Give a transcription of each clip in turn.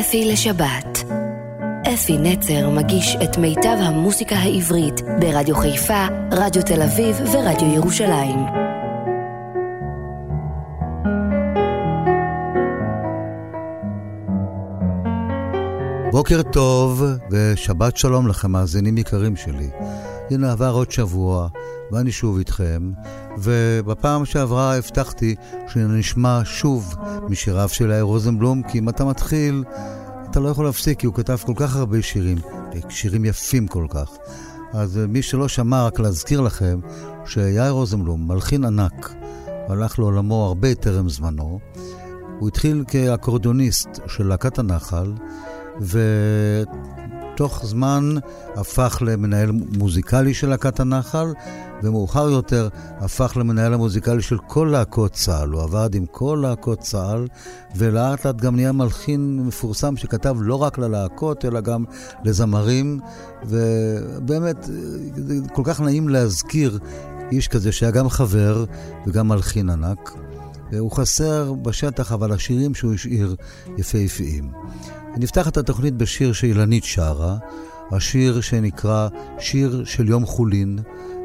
אפי לשבת. אפי נצר מגיש את מיטב המוסיקה העברית ברדיו חיפה, רדיו תל אביב ורדיו ירושלים. בוקר טוב ושבת שלום לכם, מאזינים יקרים שלי. הנה עבר עוד שבוע, ואני שוב איתכם, ובפעם שעברה הבטחתי שנשמע שוב משיריו של יאיר רוזנבלום, כי אם אתה מתחיל, אתה לא יכול להפסיק, כי הוא כתב כל כך הרבה שירים, שירים יפים כל כך. אז מי שלא שמע, רק להזכיר לכם שיאיר רוזנבלום, מלחין ענק, הלך לעולמו הרבה טרם זמנו. הוא התחיל כאקורדיוניסט של להקת הנחל, ותוך זמן הפך למנהל מוזיקלי של להקת הנחל, ומאוחר יותר הפך למנהל המוזיקלי של כל להקות צה"ל. הוא עבד עם כל להקות צה"ל, ולאט לאט גם נהיה מלחין מפורסם שכתב לא רק ללהקות, אלא גם לזמרים, ובאמת, כל כך נעים להזכיר איש כזה שהיה גם חבר וגם מלחין ענק. הוא חסר בשטח, אבל השירים שהוא השאיר יפהפיים. נפתח את התוכנית בשיר שאילנית שרה, השיר שנקרא שיר של יום חולין.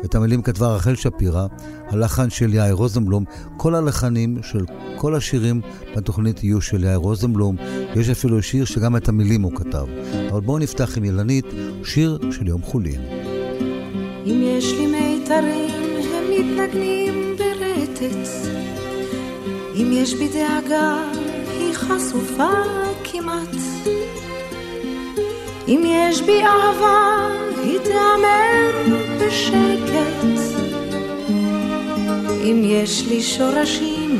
את המילים כתבה רחל שפירא, הלחן של יאיר רוזנבלום. כל הלחנים של כל השירים בתוכנית יהיו של יאיר רוזנבלום. יש אפילו שיר שגם את המילים הוא כתב. אבל בואו נפתח עם אילנית, שיר של יום חולין. אם יש לי מיתרים, הם מתנגנים ברטט. אם יש בי דאגה, היא חשופה כמעט. אם יש בי אהבה, היא תיאמר בשקט. אם יש לי שורשים,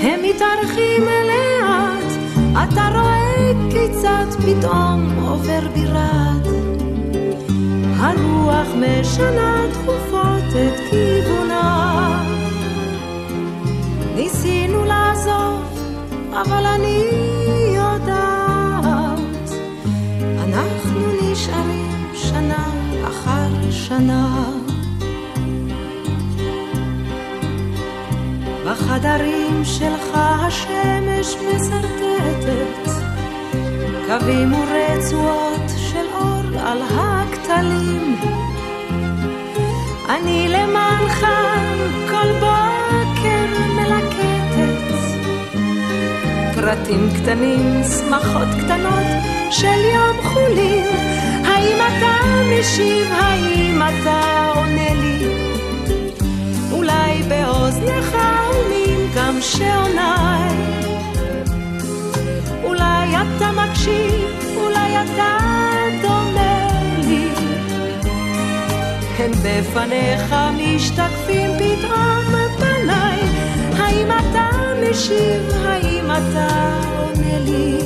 הם מתארחים לאט. אתה רואה כיצד פתאום עובר בירד. הרוח משנה תכופות את כיוונה. ניסינו לעזוב, אבל אני שנה. בחדרים שלך השמש מסרטטת קווים ורצועות של אור על הכתלים. אני למענך כל בוקר מלקטת פרטים קטנים, שמחות קטנות של יום חולין. האם אתה משיב? האם אתה עונה לי? אולי באוזנך עונים גם שעוניי. אולי אתה מקשיב, אולי אתה דומה לי. הם בפניך משתקפים פתאום פניי. האם משיב? האם אתה עונה לי?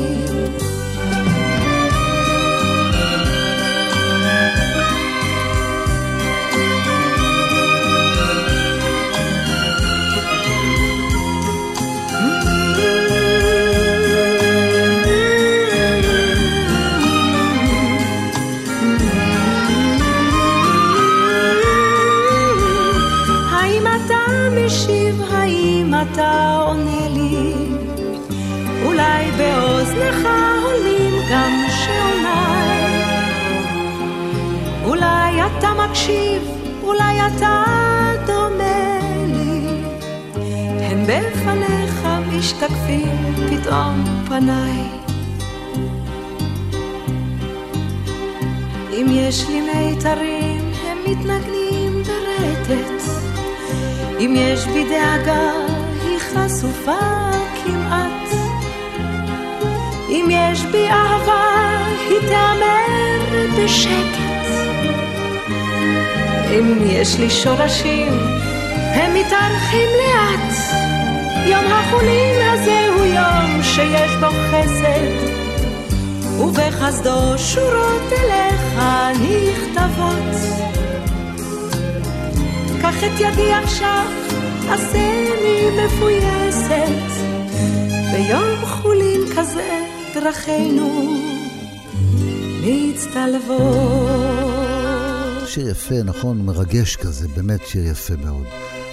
יש לי שורשים, הם מתארחים לאט. יום החולין הזה הוא יום שיש בו חסד, ובחסדו שורות אליך נכתבות. קח את ידי עכשיו, עשני מפויסת. ביום חולין כזה דרכינו מצטלבות. שיר יפה, נכון? מרגש כזה, באמת שיר יפה מאוד.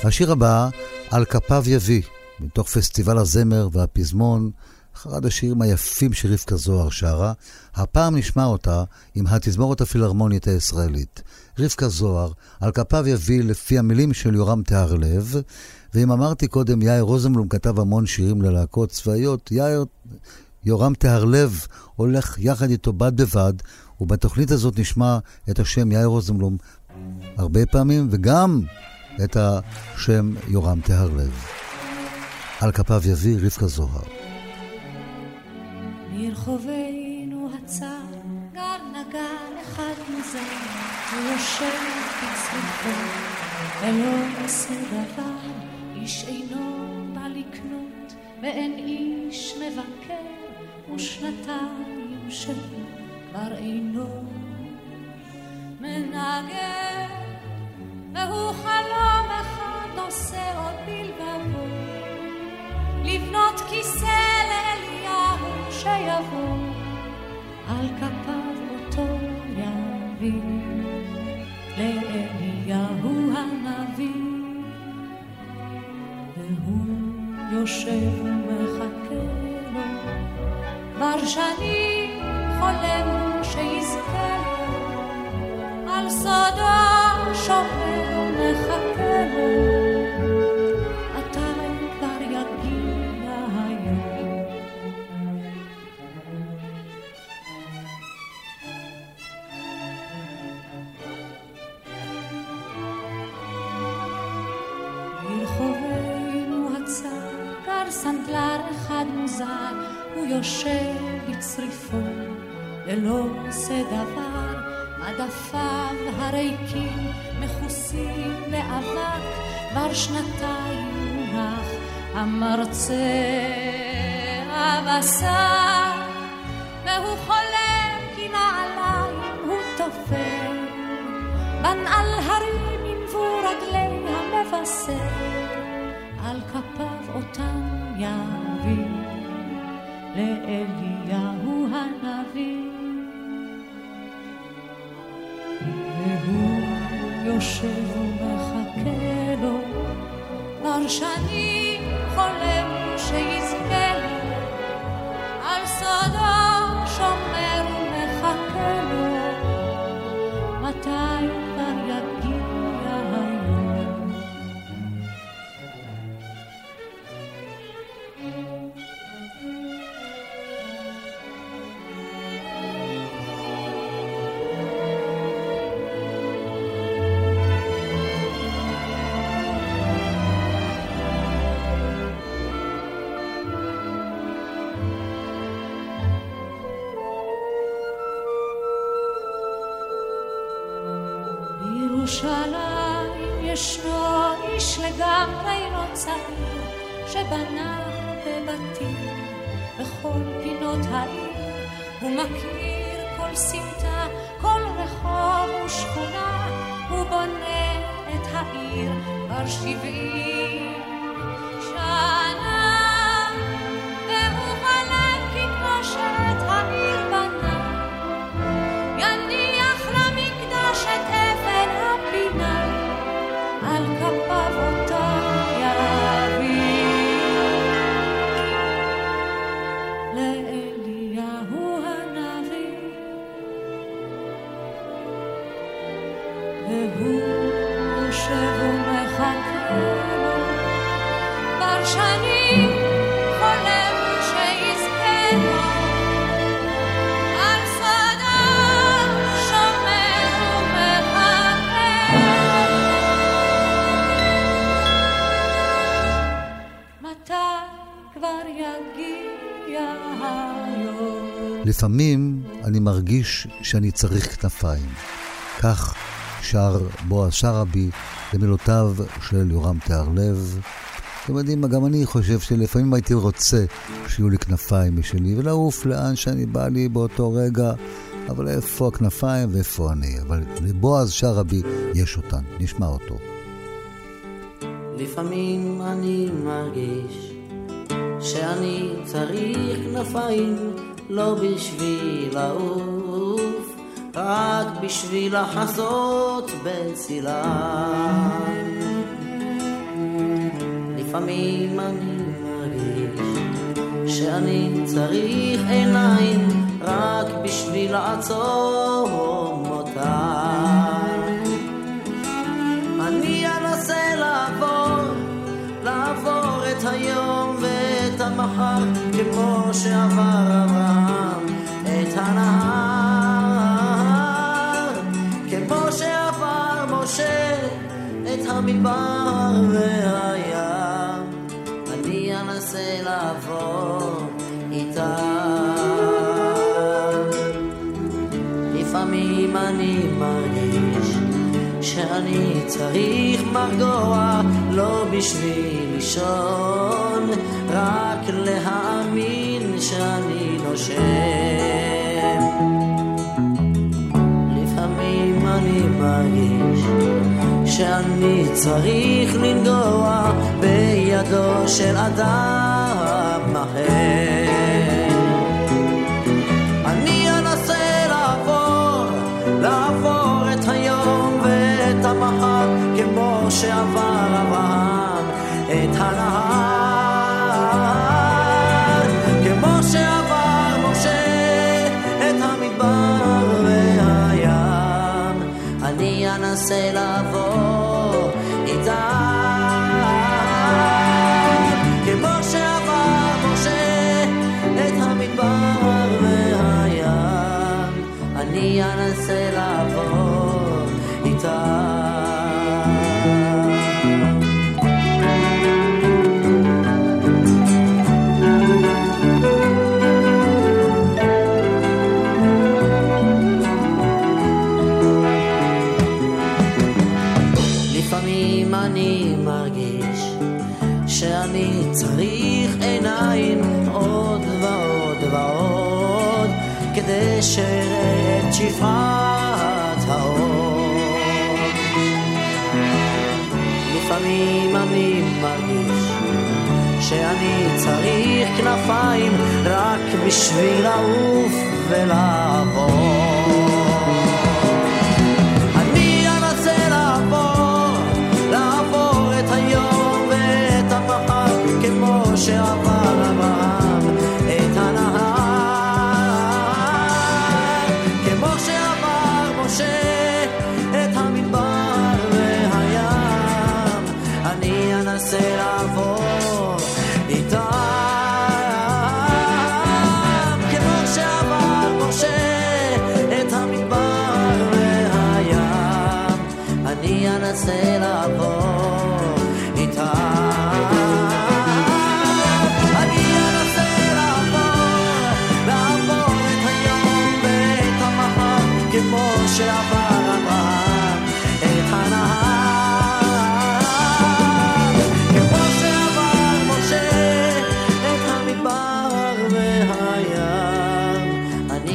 השיר הבא, על כפיו יביא, מתוך פסטיבל הזמר והפזמון אחד השירים היפים שרבקה זוהר שרה. הפעם נשמע אותה עם התזמורת הפילהרמונית הישראלית. רבקה זוהר, על כפיו יביא לפי המילים של יורם תהרלב, ואם אמרתי קודם, יאיר רוזנבלום כתב המון שירים ללהקות צבאיות, יאיר, יורם תהרלב הולך יחד איתו בד בבד, ובתוכנית הזאת נשמע את השם יאיר רוזנבלום הרבה פעמים, וגם את השם יורם תהרלב. על כפיו יביא רבקה זוהר. מרחובנו הצר גר נגר אחד מוזר, הוא יושב בצריפו, ולא עושה דבר, איש אינו בא לקנות, ואין איש מבקר, ושנתיים שלו כבר אינו מנגן, והוא חלום אחד עושה עוד בלבבו, לבנות כיסא לאליהו שיבוא, על כפיו אותו יביא, לאליהו הנביא, והוא יושב ומחכה לו, כבר שנים חולם שיזכה על סודו שומר ומחכה לו. סנדלר אחד מוזר, הוא יושב בצריפו, ולא עושה דבר, מדפיו הריקים מכוסים לאבק, כבר שנתיים מונח המרצה הבשר, והוא חולם כי נעליים הוא תופר, בנעל הרים ינבו רגלי המבשר, על כפיו אותם יביא לאליהו יושב ומחכה לו, כבר שנים חולם סמטה, כל רחוב ושכונה, הוא בונה את העיר כבר שבעים שנה. לפעמים אני מרגיש שאני צריך כנפיים. כך שר בועז שרעבי למילותיו של יורם תהרלב. אתם יודעים, גם אני חושב שלפעמים הייתי רוצה שיהיו לי כנפיים משלי ולעוף לאן שאני בא לי באותו רגע, אבל איפה הכנפיים ואיפה אני? אבל לבועז שרעבי יש אותן, נשמע אותו. לפעמים אני מרגיש שאני צריך כנפיים לא בשביל לעוף, רק בשביל לחזות בצילם. לפעמים אני מרגיש שאני צריך עיניים רק בשביל לעצום אותה. אני אנסה לעבור, לעבור את היום ואת המחר כמו שעבר את הנהר, כמו שעבר משה את המדבר והים. אני אנסה לעבור איתה. לפעמים אני מרגיש שאני צריך מרגוע, לא בשביל לישון, רק להאמין שאני נושם. שאני צריך לנגוע בידו של אדם אחר.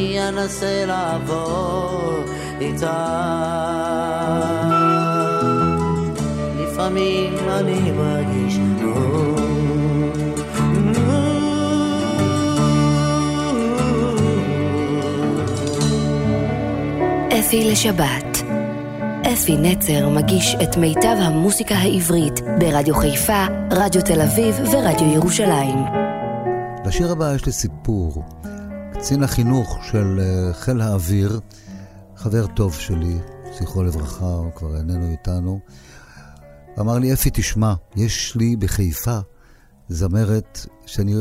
אני אנסה לעבור איתם. לפעמים אני מרגיש אפי לשבת. אפי נצר מגיש את מיטב המוסיקה העברית ברדיו חיפה, רדיו תל אביב ורדיו ירושלים. לשיר הבא יש לי סיפור. קצין החינוך של אה, חיל האוויר, חבר טוב שלי, זכרו לברכה, הוא כבר איננו איתנו, אמר לי, אפי, תשמע, יש לי בחיפה זמרת שאני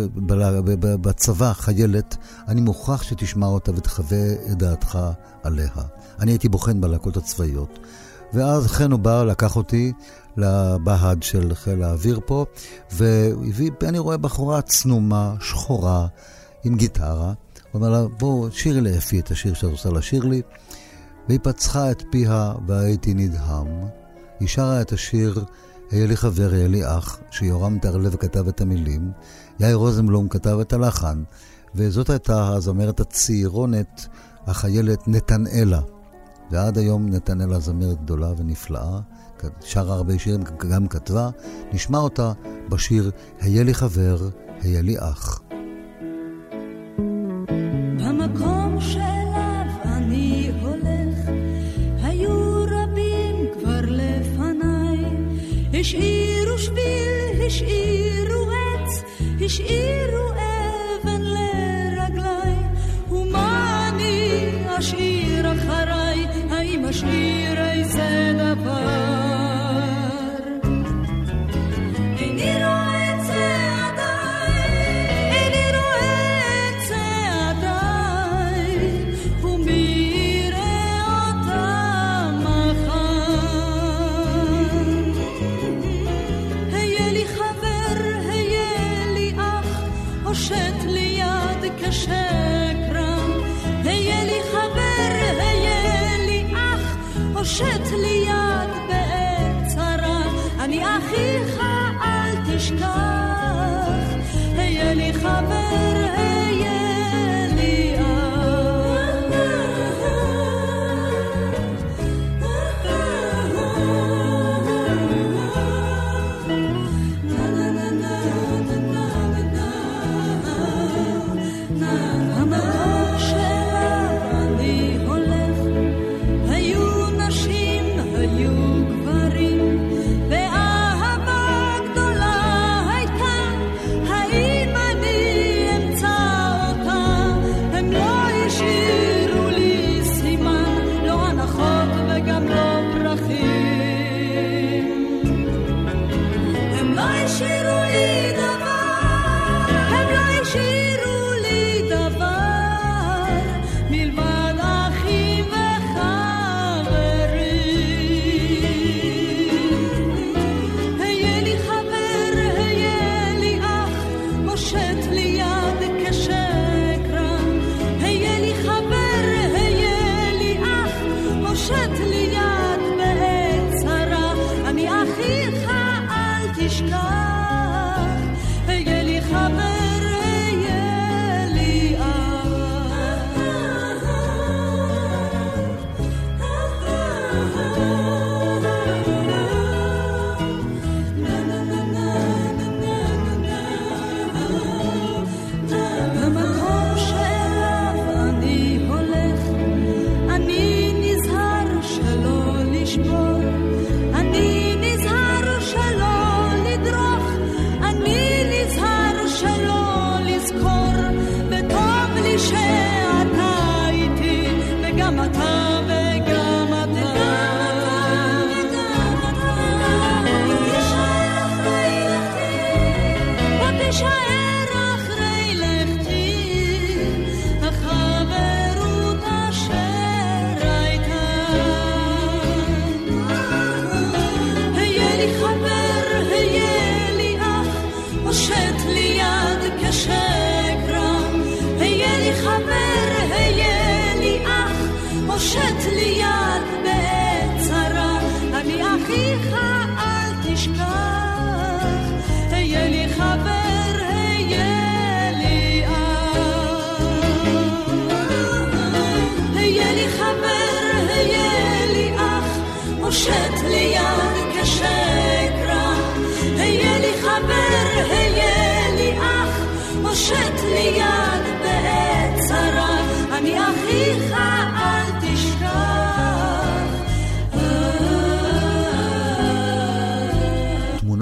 בצבא, חיילת, אני מוכרח שתשמע אותה ותחווה את דעתך עליה. אני הייתי בוחן בלהקות הצבאיות. ואז חן הוא בא, לקח אותי לבה"ד של חיל האוויר פה, והביא, אני רואה בחורה צנומה, שחורה, עם גיטרה. הוא אומר לה, בואו, שירי לאפי את השיר שאת רוצה לשיר לי. והיא פצחה את פיה והייתי נדהם. היא שרה את השיר "היה לי חבר, היה לי אח", שיורם טרלב כתב את המילים, יאיר רוזנבלום כתב את הלחן, וזאת הייתה הזמרת הצעירונת, החיילת נתנאלה. ועד היום נתנאלה זמרת גדולה ונפלאה, שרה הרבה שירים, גם כתבה. נשמע אותה בשיר "היה לי חבר, היה לי אח". השאירו שביל, השאירו עץ, השאירו אבן לרגליי, ומה אני אשאיר אחריי, האם אשאיר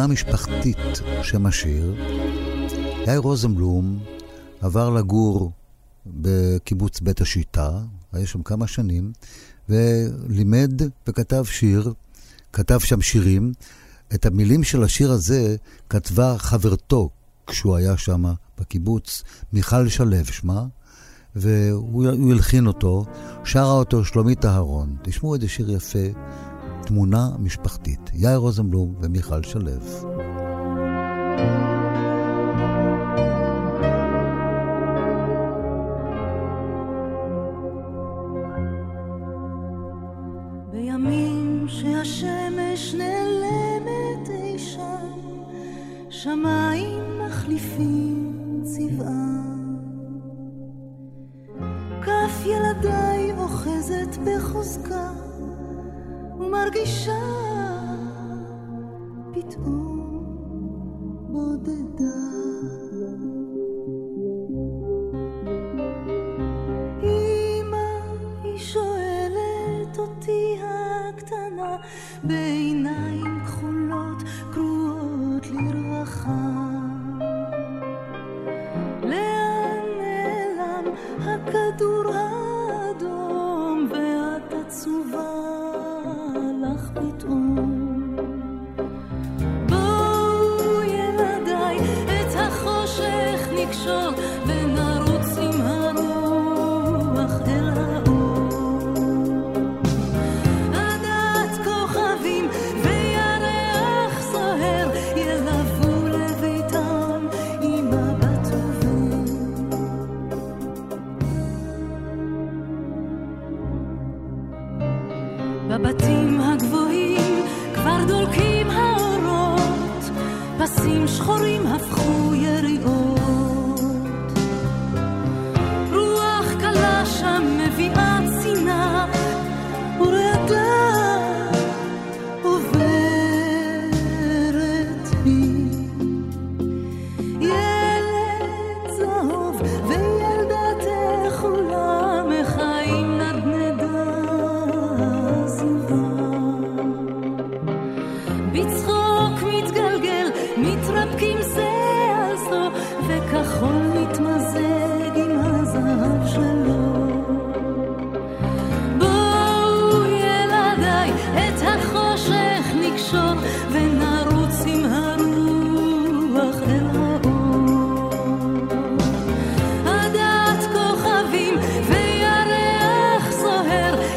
משפחתית שם השיר. יאיר רוזנבלום עבר לגור בקיבוץ בית השיטה, היה שם כמה שנים, ולימד וכתב שיר, כתב שם שירים. את המילים של השיר הזה כתבה חברתו כשהוא היה שם בקיבוץ, מיכל שלו שמה, והוא הלחין אותו, שרה אותו שלומית אהרון. תשמעו איזה שיר יפה. תמונה משפחתית. יאיר רוזנבלום ומיכל שלו. בימים שהשמש נעלמת אי שם, שמיים מחליפים צבעה. כף ילדיי אוחזת בחוזקה ומרגישה פתאום בודדה. אמא, היא שואלת אותי הקטנה בעיניים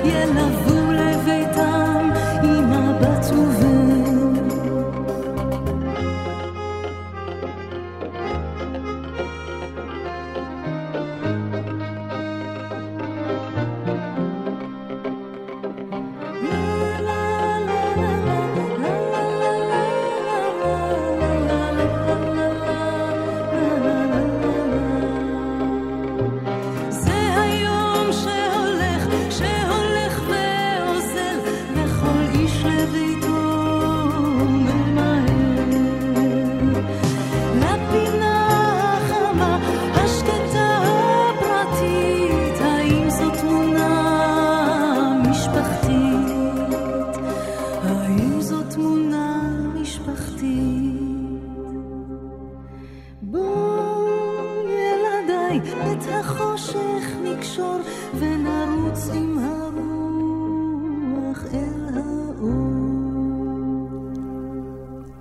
y el you.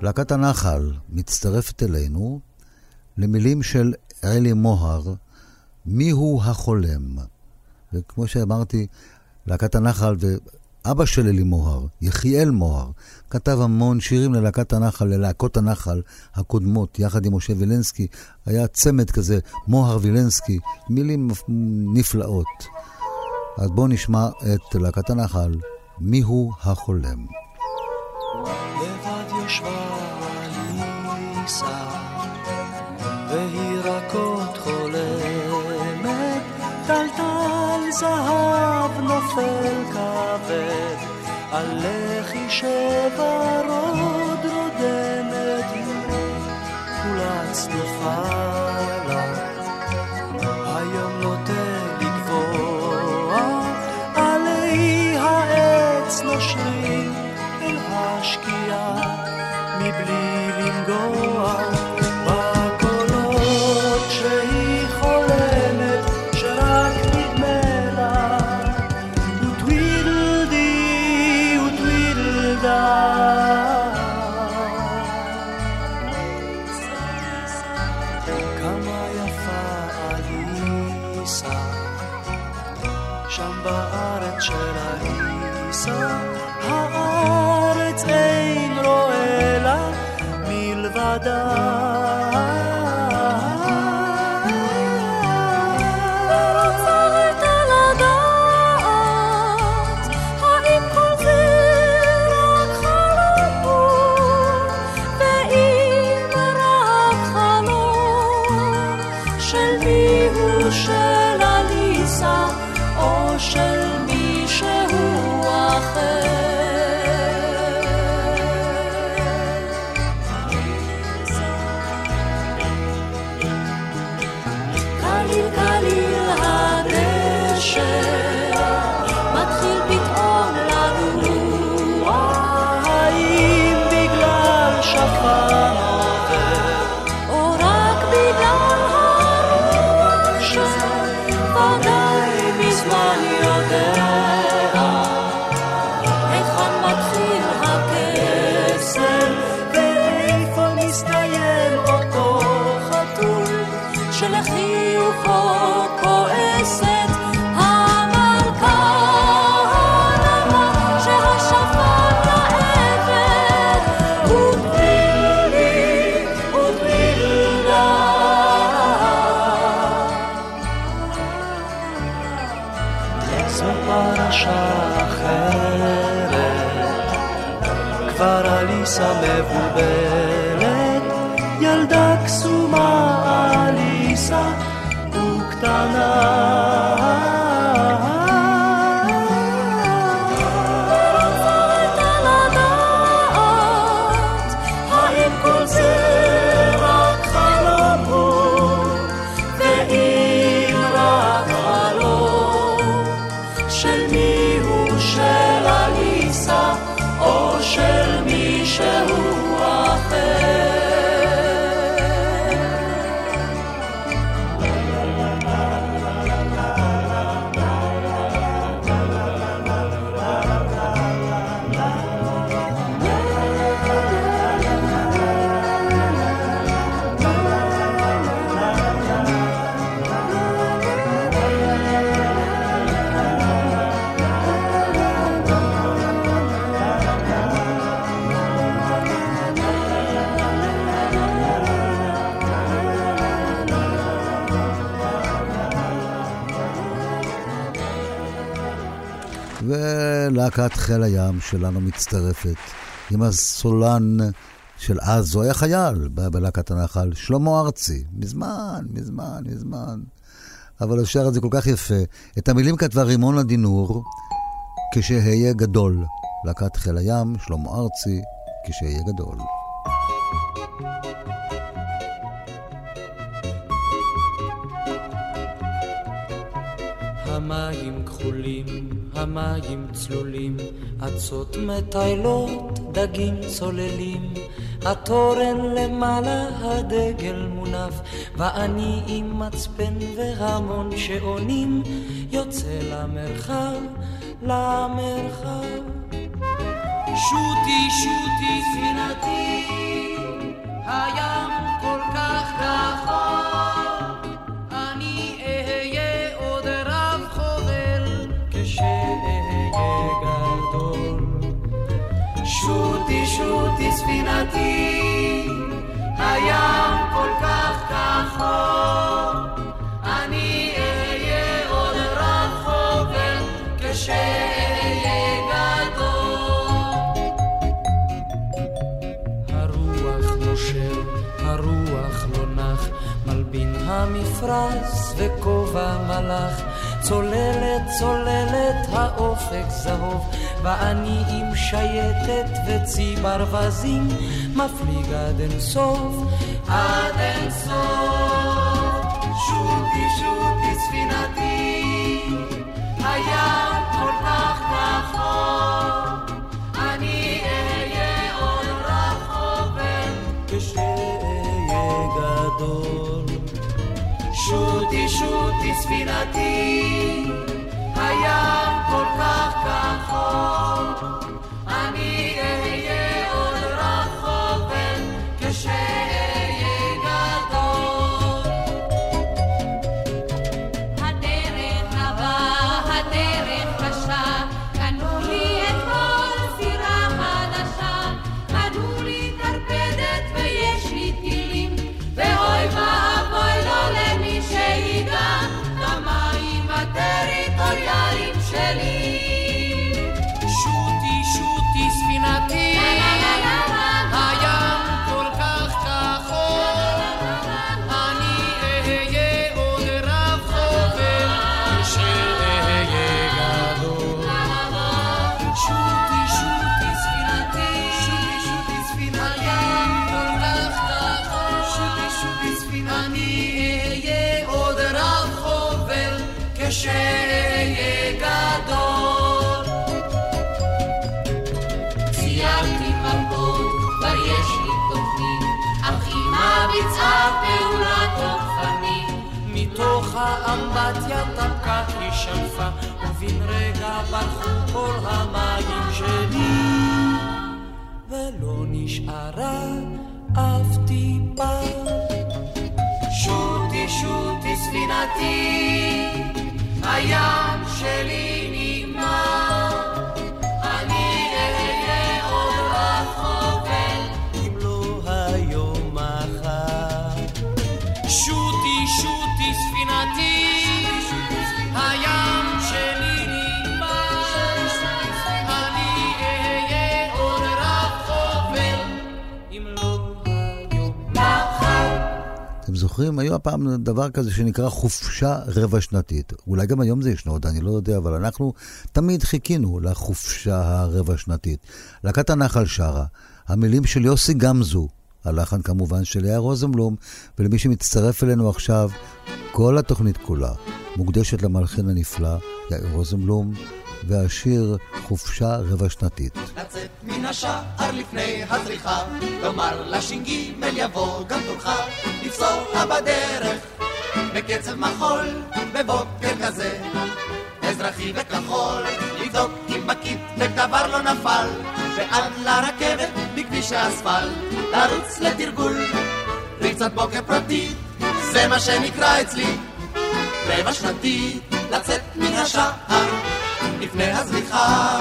להקת הנחל מצטרפת אלינו למילים של אלי מוהר, מיהו החולם. וכמו שאמרתי, להקת הנחל ואבא של אלי מוהר, יחיאל מוהר, כתב המון שירים ללהקת הנחל, ללהקות הנחל הקודמות, יחד עם משה וילנסקי. היה צמד כזה, מוהר וילנסקי, מילים נפלאות. אז בואו נשמע את להקת הנחל, מיהו החולם. שווה ניסה, והיא רכות חולמת, טלטל זהב נופל כבד, על לחי שברוד רודמת, כולה צדפה. להקת חיל הים שלנו מצטרפת עם הסולן של אז, הוא היה חייל בלהקת הנחל, שלמה ארצי, מזמן, מזמן, מזמן. אבל השאר הזה כל כך יפה. את המילים כתבה רימון הדינור, כשאהיה גדול. להקת חיל הים, שלמה ארצי, כשאהיה גדול. המים כחולים, המים צלולים, אצות מטיילות, דגים צוללים. התורן למעלה, הדגל מונף, ואני עם מצפן והמון שעונים, יוצא למרחב, למרחב. שוטי, שוטי, ספינתי, הים כל כך רחוק, שוטי, ספינתי, הים כל כך רחוק, אני אהיה עוד רב חובל, כשאהיה גדול. הרוח נושר, הרוח לא נח, מלבין המפרש וכובע מלאך. צוללת, צוללת, האופק זהוב, ואני עם שייטת וצי ברווזים, מפליג עד אין סוף, עד אין סוף. שוטי, שוטי, ספינתי, הים כל כך רחוק, אני אהיה עוד רחוק, כשאהיה גדול. שוטי, שוטי, ספינתי, world. ציירתי מפות, כבר יש לי תוכנית, אך אמא ביצעה פעולה תוקפנית. מתוך האמבטיה טפקה היא שלפה, ובן רגע ברחו כל המים שלי, ולא נשארה אף טיפה. שוטי, שוטי, ספינתי, הים שלי נגמר. זוכרים, היו הפעם דבר כזה שנקרא חופשה רבע שנתית. אולי גם היום זה ישנו עוד, אני לא יודע, אבל אנחנו תמיד חיכינו לחופשה הרבע שנתית. להקת הנחל שרה, המילים של יוסי גמזו, הלחן כמובן של לאה רוזנבלום, ולמי שמצטרף אלינו עכשיו, כל התוכנית כולה מוקדשת למלחין הנפלא, יאיר רוזנבלום, והשיר חופשה רבע שנתית. לצאת מן השער לפני הזריחה, לומר לש"ג יבוא גם תורך, לפסוע בדרך בקצב מחול בבוקר כזה. אזרחי וכחול, לבדוק אם בקיט ודבר לא נפל, ועד לרכבת בכביש האספלט, לרוץ לתרגול, ריצת בוקר פרטית, זה מה שנקרא אצלי רבע שנתי, לצאת מן השער לפני הזריחה.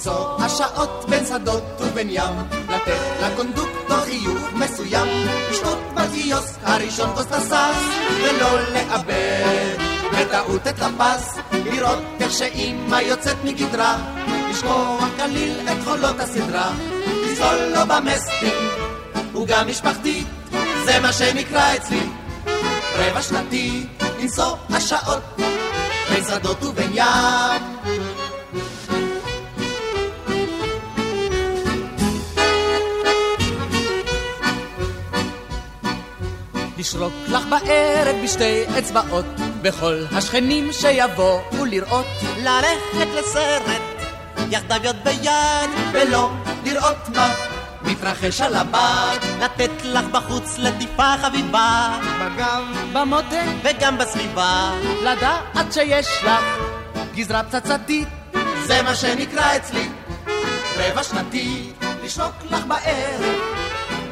למצוא השעות בין שדות ובין ים, לתת לקונדוקטור חיוך מסוים, לשתות בקיוסק הראשון כוס תסס, ולא לאבד בטעות את הפס, לראות איך שאימא יוצאת מגדרה, לשמוע כליל את חולות הסדרה, לסלול לו במסטינג, הוא גם משפחתי, זה מה שנקרא אצלי רבע שנתי, לנסוע השעות בין שדות ובין ים. לשרוק לך בערב בשתי אצבעות, בכל השכנים שיבואו לראות. ללכת לסרט, יחדיו יד ביד, ולא לראות מה מתרחש על הבד. לתת לך בחוץ לטיפה חביבה, בגב, במותן, וגם בסביבה. לדעת שיש לך גזרה פצצתית, זה מה שנקרא אצלי רבע שנתי, לשרוק לך בערב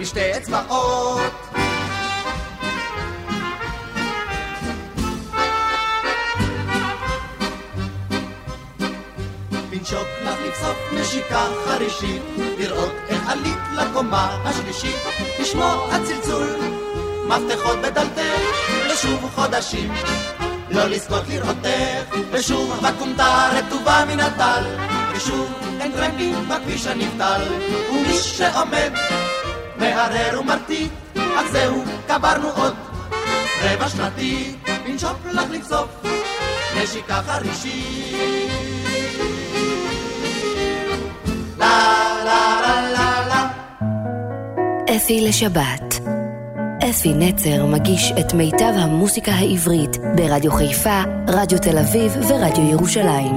בשתי אצבעות. לנשוק לך לבסוף נשיקה חרישית, לראות איך עלית לקומה השלישית, לשמוע צלצול, מפתחות בדלתך, ושוב חודשים, לא לזכות לראותך, ושוב בכומתה רטובה מן הטל, ושוב אין טרמפים בכביש הנבטל, ומי שעומד מהרר ומרטיט, אך זהו, קברנו עוד רבע שנתי, לנשוק לך לבסוף נשיקה חרישית. אפי לשבת. אפי נצר מגיש את מיטב המוסיקה העברית ברדיו חיפה, רדיו תל אביב ורדיו ירושלים.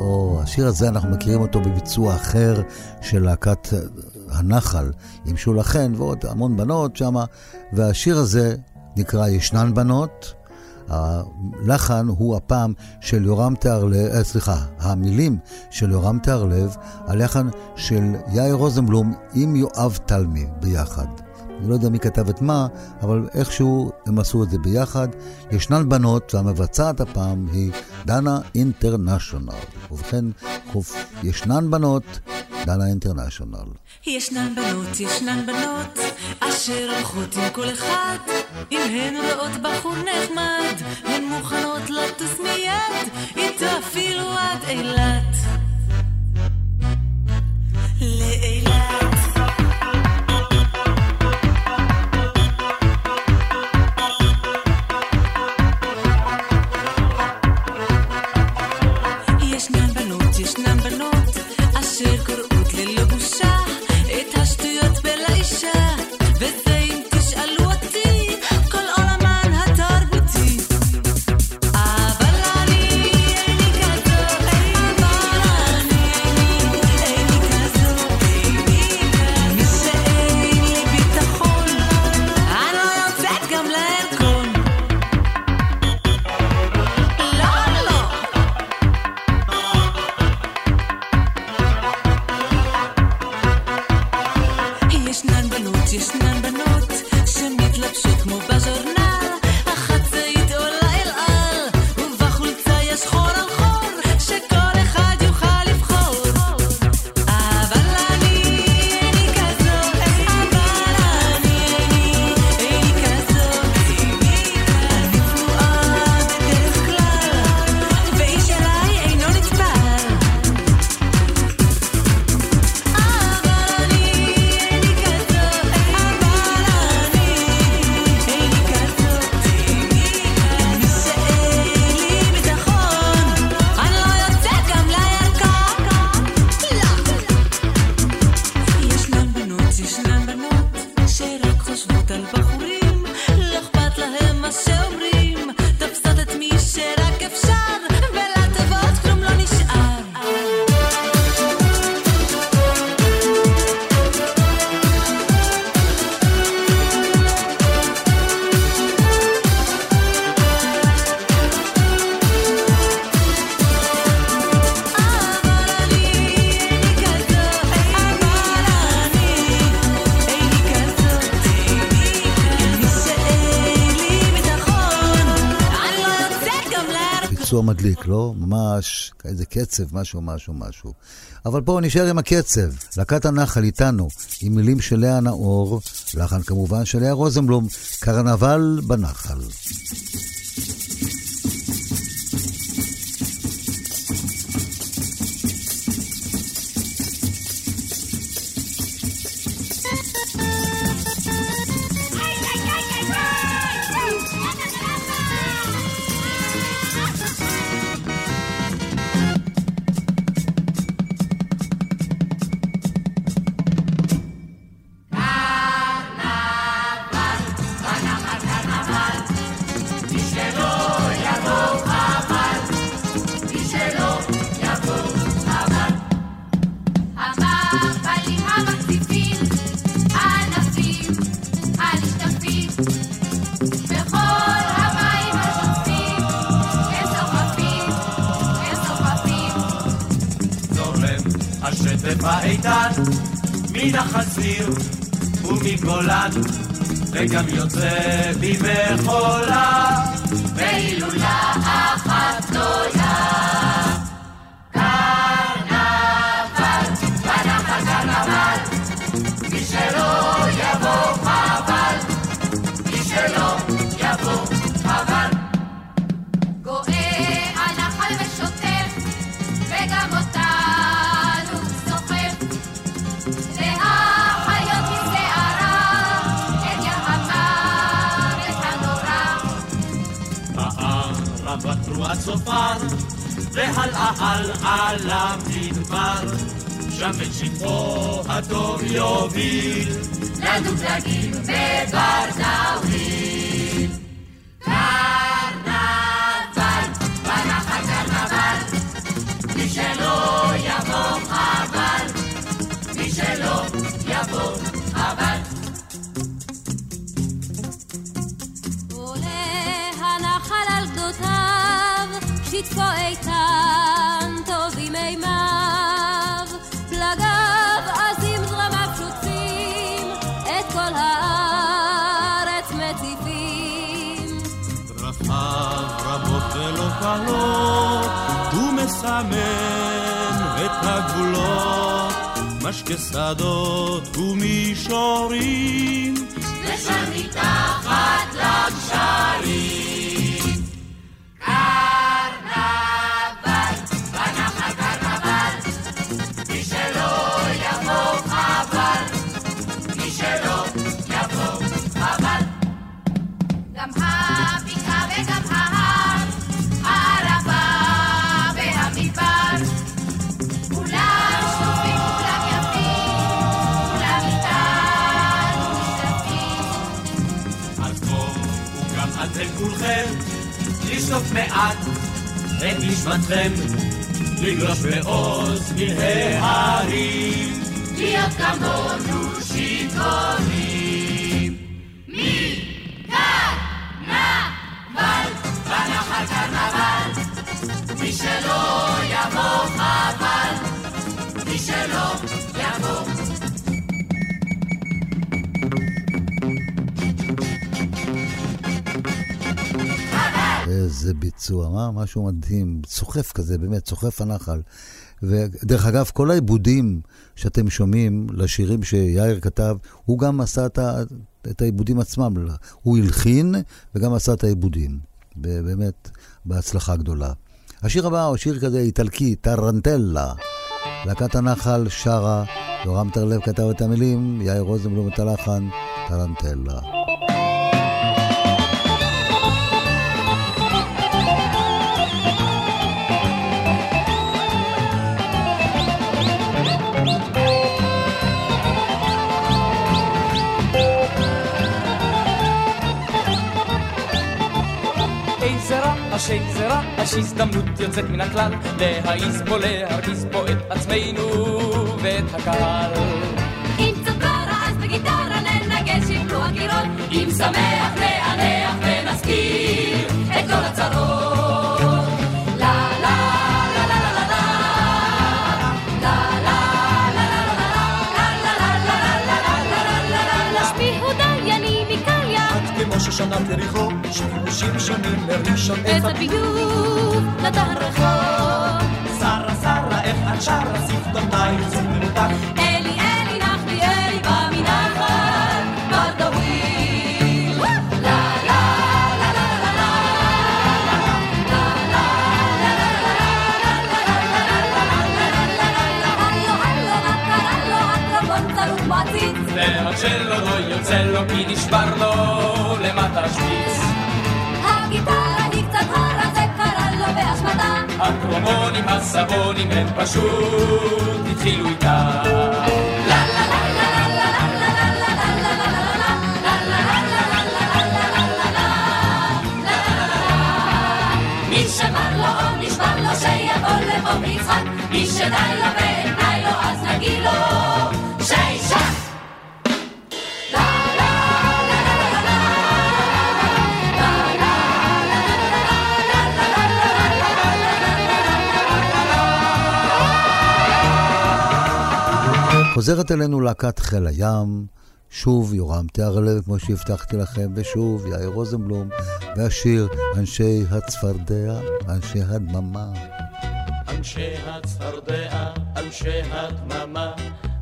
או, השיר הזה אנחנו מכירים אותו בביצוע אחר של להקת הנחל, עם שולה חן ועוד המון בנות שם, והשיר הזה נקרא ישנן בנות. הלחן הוא הפעם של יורם תיארלב, אה, סליחה, המילים של יורם תיארלב, הלחן של יאיר רוזנבלום עם יואב תלמי ביחד. אני לא יודע מי כתב את מה, אבל איכשהו הם עשו את זה ביחד. ישנן בנות, והמבצעת הפעם היא דנה אינטרנשיונל. ובכן, ישנן בנות, דנה אינטרנשיונל. ישנן בנות, ישנן בנות, אשר הולכות עם כל אחד, אם הן רואות בחור נחמד, הן מוכנות לטוס מיד, איתו אפילו עד אילת. לאילת ביצוע מדליק, לא? ממש איזה קצב, משהו, משהו, משהו. אבל בואו נשאר עם הקצב. להקת הנחל איתנו, עם מילים של לאה נאור, לחן כמובן של לאה רוזנבלום, קרנבל בנחל. camioncero. הצופר, והלאה על המדבר, שם את שטחו הטוב יוביל, לדוגלגים בברזאוויל. שטפו איתן, טובים מימיו, פלגיו עזים זרמיו שוטפים, את כל הארץ מציפים. דרכיו רבות ולא קלות, הוא מסמן את הגבולות, משקה שדות ומישורים, ושם מתחת לגשרים. לשטוף מעט את נשמתכם, לגלוש בעוז מההרים, להיות כמונו שיכורים. מקרנבל, בנחל קרנבל, מי שלא יבוא חבל, איזה ביצוע, מה? משהו מדהים, סוחף כזה, באמת, סוחף הנחל. ודרך אגב, כל העיבודים שאתם שומעים לשירים שיאיר כתב, הוא גם עשה את, ה, את העיבודים עצמם. הוא הלחין וגם עשה את העיבודים. באמת, בהצלחה גדולה. השיר הבא הוא שיר כזה איטלקי, טרנטלה. להקת הנחל שרה, יורם טרלב כתב את המילים, יאיר רוזנבלום את הלחן, טרנטלה. ראשי זרע, יש הזדמנות יוצאת מן הכלל, להעיז פה, להרגיז פה את עצמנו ואת הקהל. אם צפרה אז בגיטרה ננגן שיפלו הקירות, אם שמח נענח ונזכיר את כל הצרות. לה לה שמשונים מראשון עץ הביוב נתן רחוב שרה שרה איך את שרה שפתותייך סיפרו אותך אלי אלי נח לי אלי במנחת בדוויל לה לה לה לה לה לה שלו לא יוצא לו כי נשבר לו למטה שפיץ הקרומונים הסבונים הם פשוט התחילו איתה. מי שדי לו ואין לו אז נגיד לו חוזרת אלינו להקת חיל הים, שוב יורם תיארלב, כמו שהבטחתי לכם, ושוב יאיר רוזנבלום, והשיר אנשי הצפרדע, אנשי הדממה. אנשי הצפרדע, אנשי הדממה,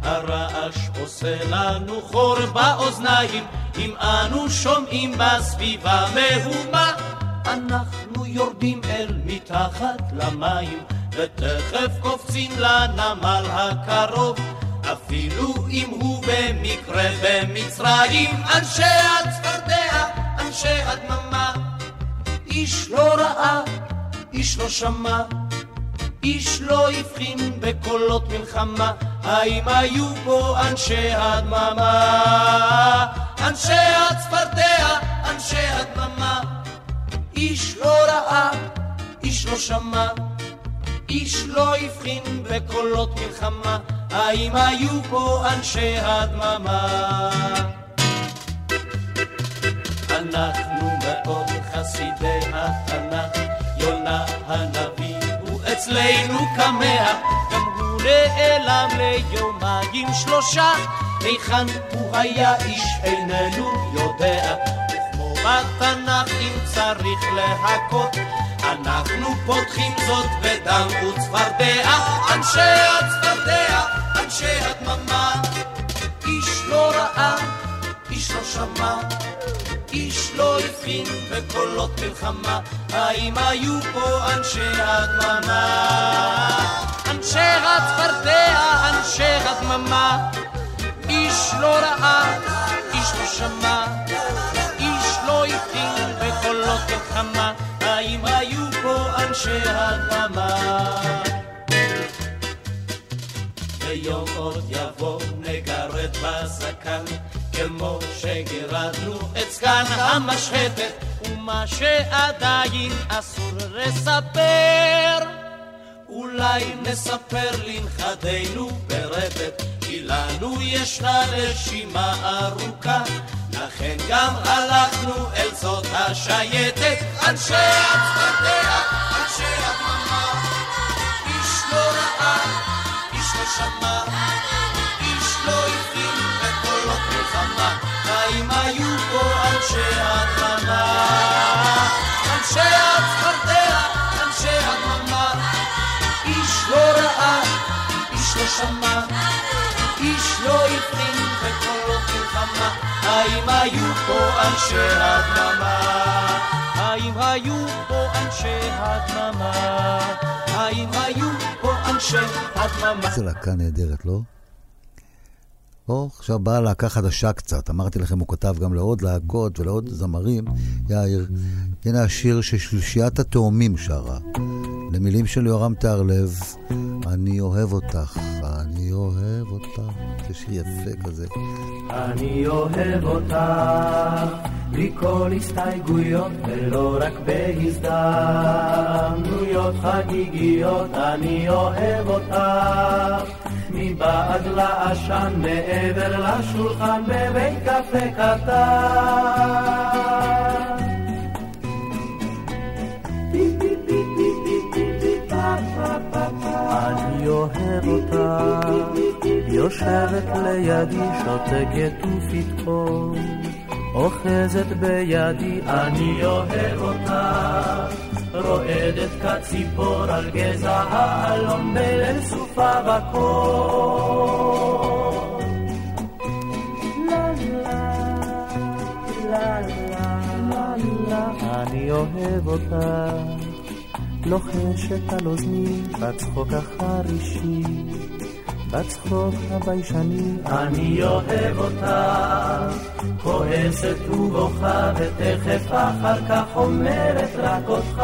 הרעש עושה לנו חור באוזניים, אם אנו שומעים בסביבה מהומה, אנחנו יורדים אל מתחת למים, ותכף קופצים לנמל הקרוב. אפילו אם הוא במקרה במצרים, אנשי הצפרדע, אנשי הדממה. איש לא ראה, איש לא שמע, איש לא הבחין בקולות מלחמה, האם היו פה אנשי הדממה? אנשי הצפרדע, אנשי הדממה. איש לא ראה, איש לא שמע, איש לא הבחין בקולות מלחמה, האם היו פה אנשי הדממה? אנחנו מאוד חסידי התנ"ך, יונה הנביא הוא אצלנו כמאה, גם הוא נעלם ליומיים שלושה, היכן הוא היה איש איננו יודע, וכמו בתנ"ך אם צריך להכות אנחנו פותחים זאת בדם וצפרדע, אנשי הצפרדע, אנשי הדממה. איש לא ראה, איש לא שמע, איש לא הבחין בקולות מלחמה, האם היו פה אנשי הדממה? אנשי הצפרדע, אנשי הדממה, איש לא ראה, איש לא שמע, איש לא הבחין בקולות מלחמה, האם אנשי הדממה? ויום עוד יבוא נגרד בזקן כמו שגירדנו את זקן המשחטת ומה שעדיין אסור לספר. אולי נספר לנכדינו ברפת כי לנו ישנה רשימה ארוכה. לכן גם הלכנו אל זאת השייטת, אנשי הצפרדע, שמע, איש לא הבחין בקולות מלחמה. האם היו פה אנשי הדממה? אנשי הצפרדע, אנשי הדממה. איש לא ראה, איש לא שמע, איש לא הבחין בקולות מלחמה. האם היו פה אנשי הדממה? האם היו פה אנשי הדממה? האם היו פה אנשי הדממה? איזה להקה נהדרת, לא? או, עכשיו באה להקה חדשה קצת. אמרתי לכם, הוא כתב גם לעוד להקות ולעוד זמרים. יאיר, הנה השיר ששלישיית התאומים שרה. למילים של יורם תיארלב, אני אוהב אותך, אני אוהב אותך. שיר יפה כזה. אני אוהב אותך, בלי כל הסתייגויות, ולא רק בהזדמנויות חגיגיות, אני אוהב אותך. מבעד לעשן מעבר לשולחן בבית קפה קטן. אני אוהב אותך, יושבת לידי שותקת ופתאום אוחזת בידי, אני אוהב אותה. רועדת כציפור על גזע האלון בליל סופה בקור. אני אוהב אותה, לוחשת על אוזני בצחוק החרישי. בצחוק הביישני אני אוהב אותה, כועסת ובוכה ותכף אחר כך אומרת רק אותך.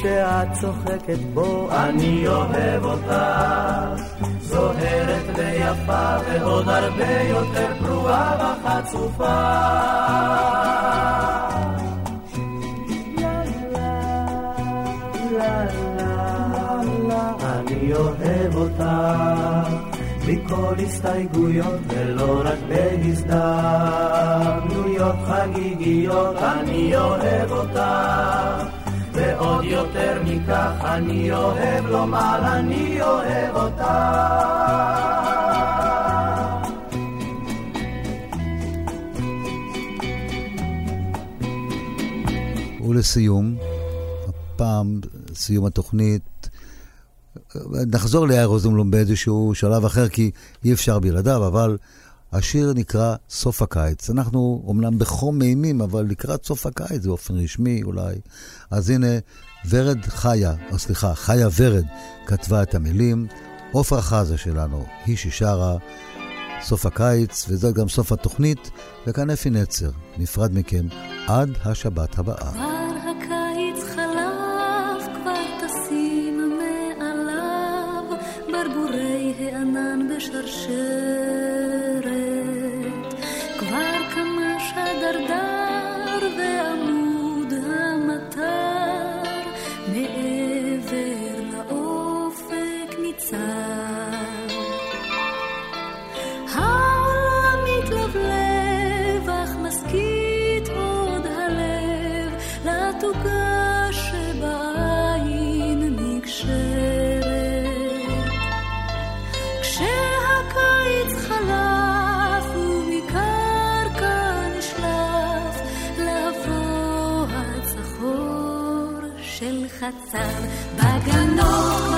כשאת צוחקת בו אני אוהב אותך. זוהרת ויפה ועוד הרבה יותר פרועה וחצופה. אני אוהב אותך. מכל הסתייגויות ולא רק בהזדמנויות חגיגיות אני אוהב אותך ועוד יותר מכך אני אוהב לומר אני אוהב אותך. ולסיום, הפעם סיום התוכנית נחזור ליאיר רוזנבלום באיזשהו שלב אחר, כי אי אפשר בלעדיו, אבל השיר נקרא סוף הקיץ. אנחנו אומנם בחום אימים, אבל לקראת סוף הקיץ באופן רשמי אולי. אז הנה, ורד חיה, או סליחה, חיה ורד כתבה את המילים. עופרה חזה שלנו היא ששרה סוף הקיץ, וזה גם סוף התוכנית, וכאן אפי נצר, נפרד מכם עד השבת הבאה. הסמוי של Pagano.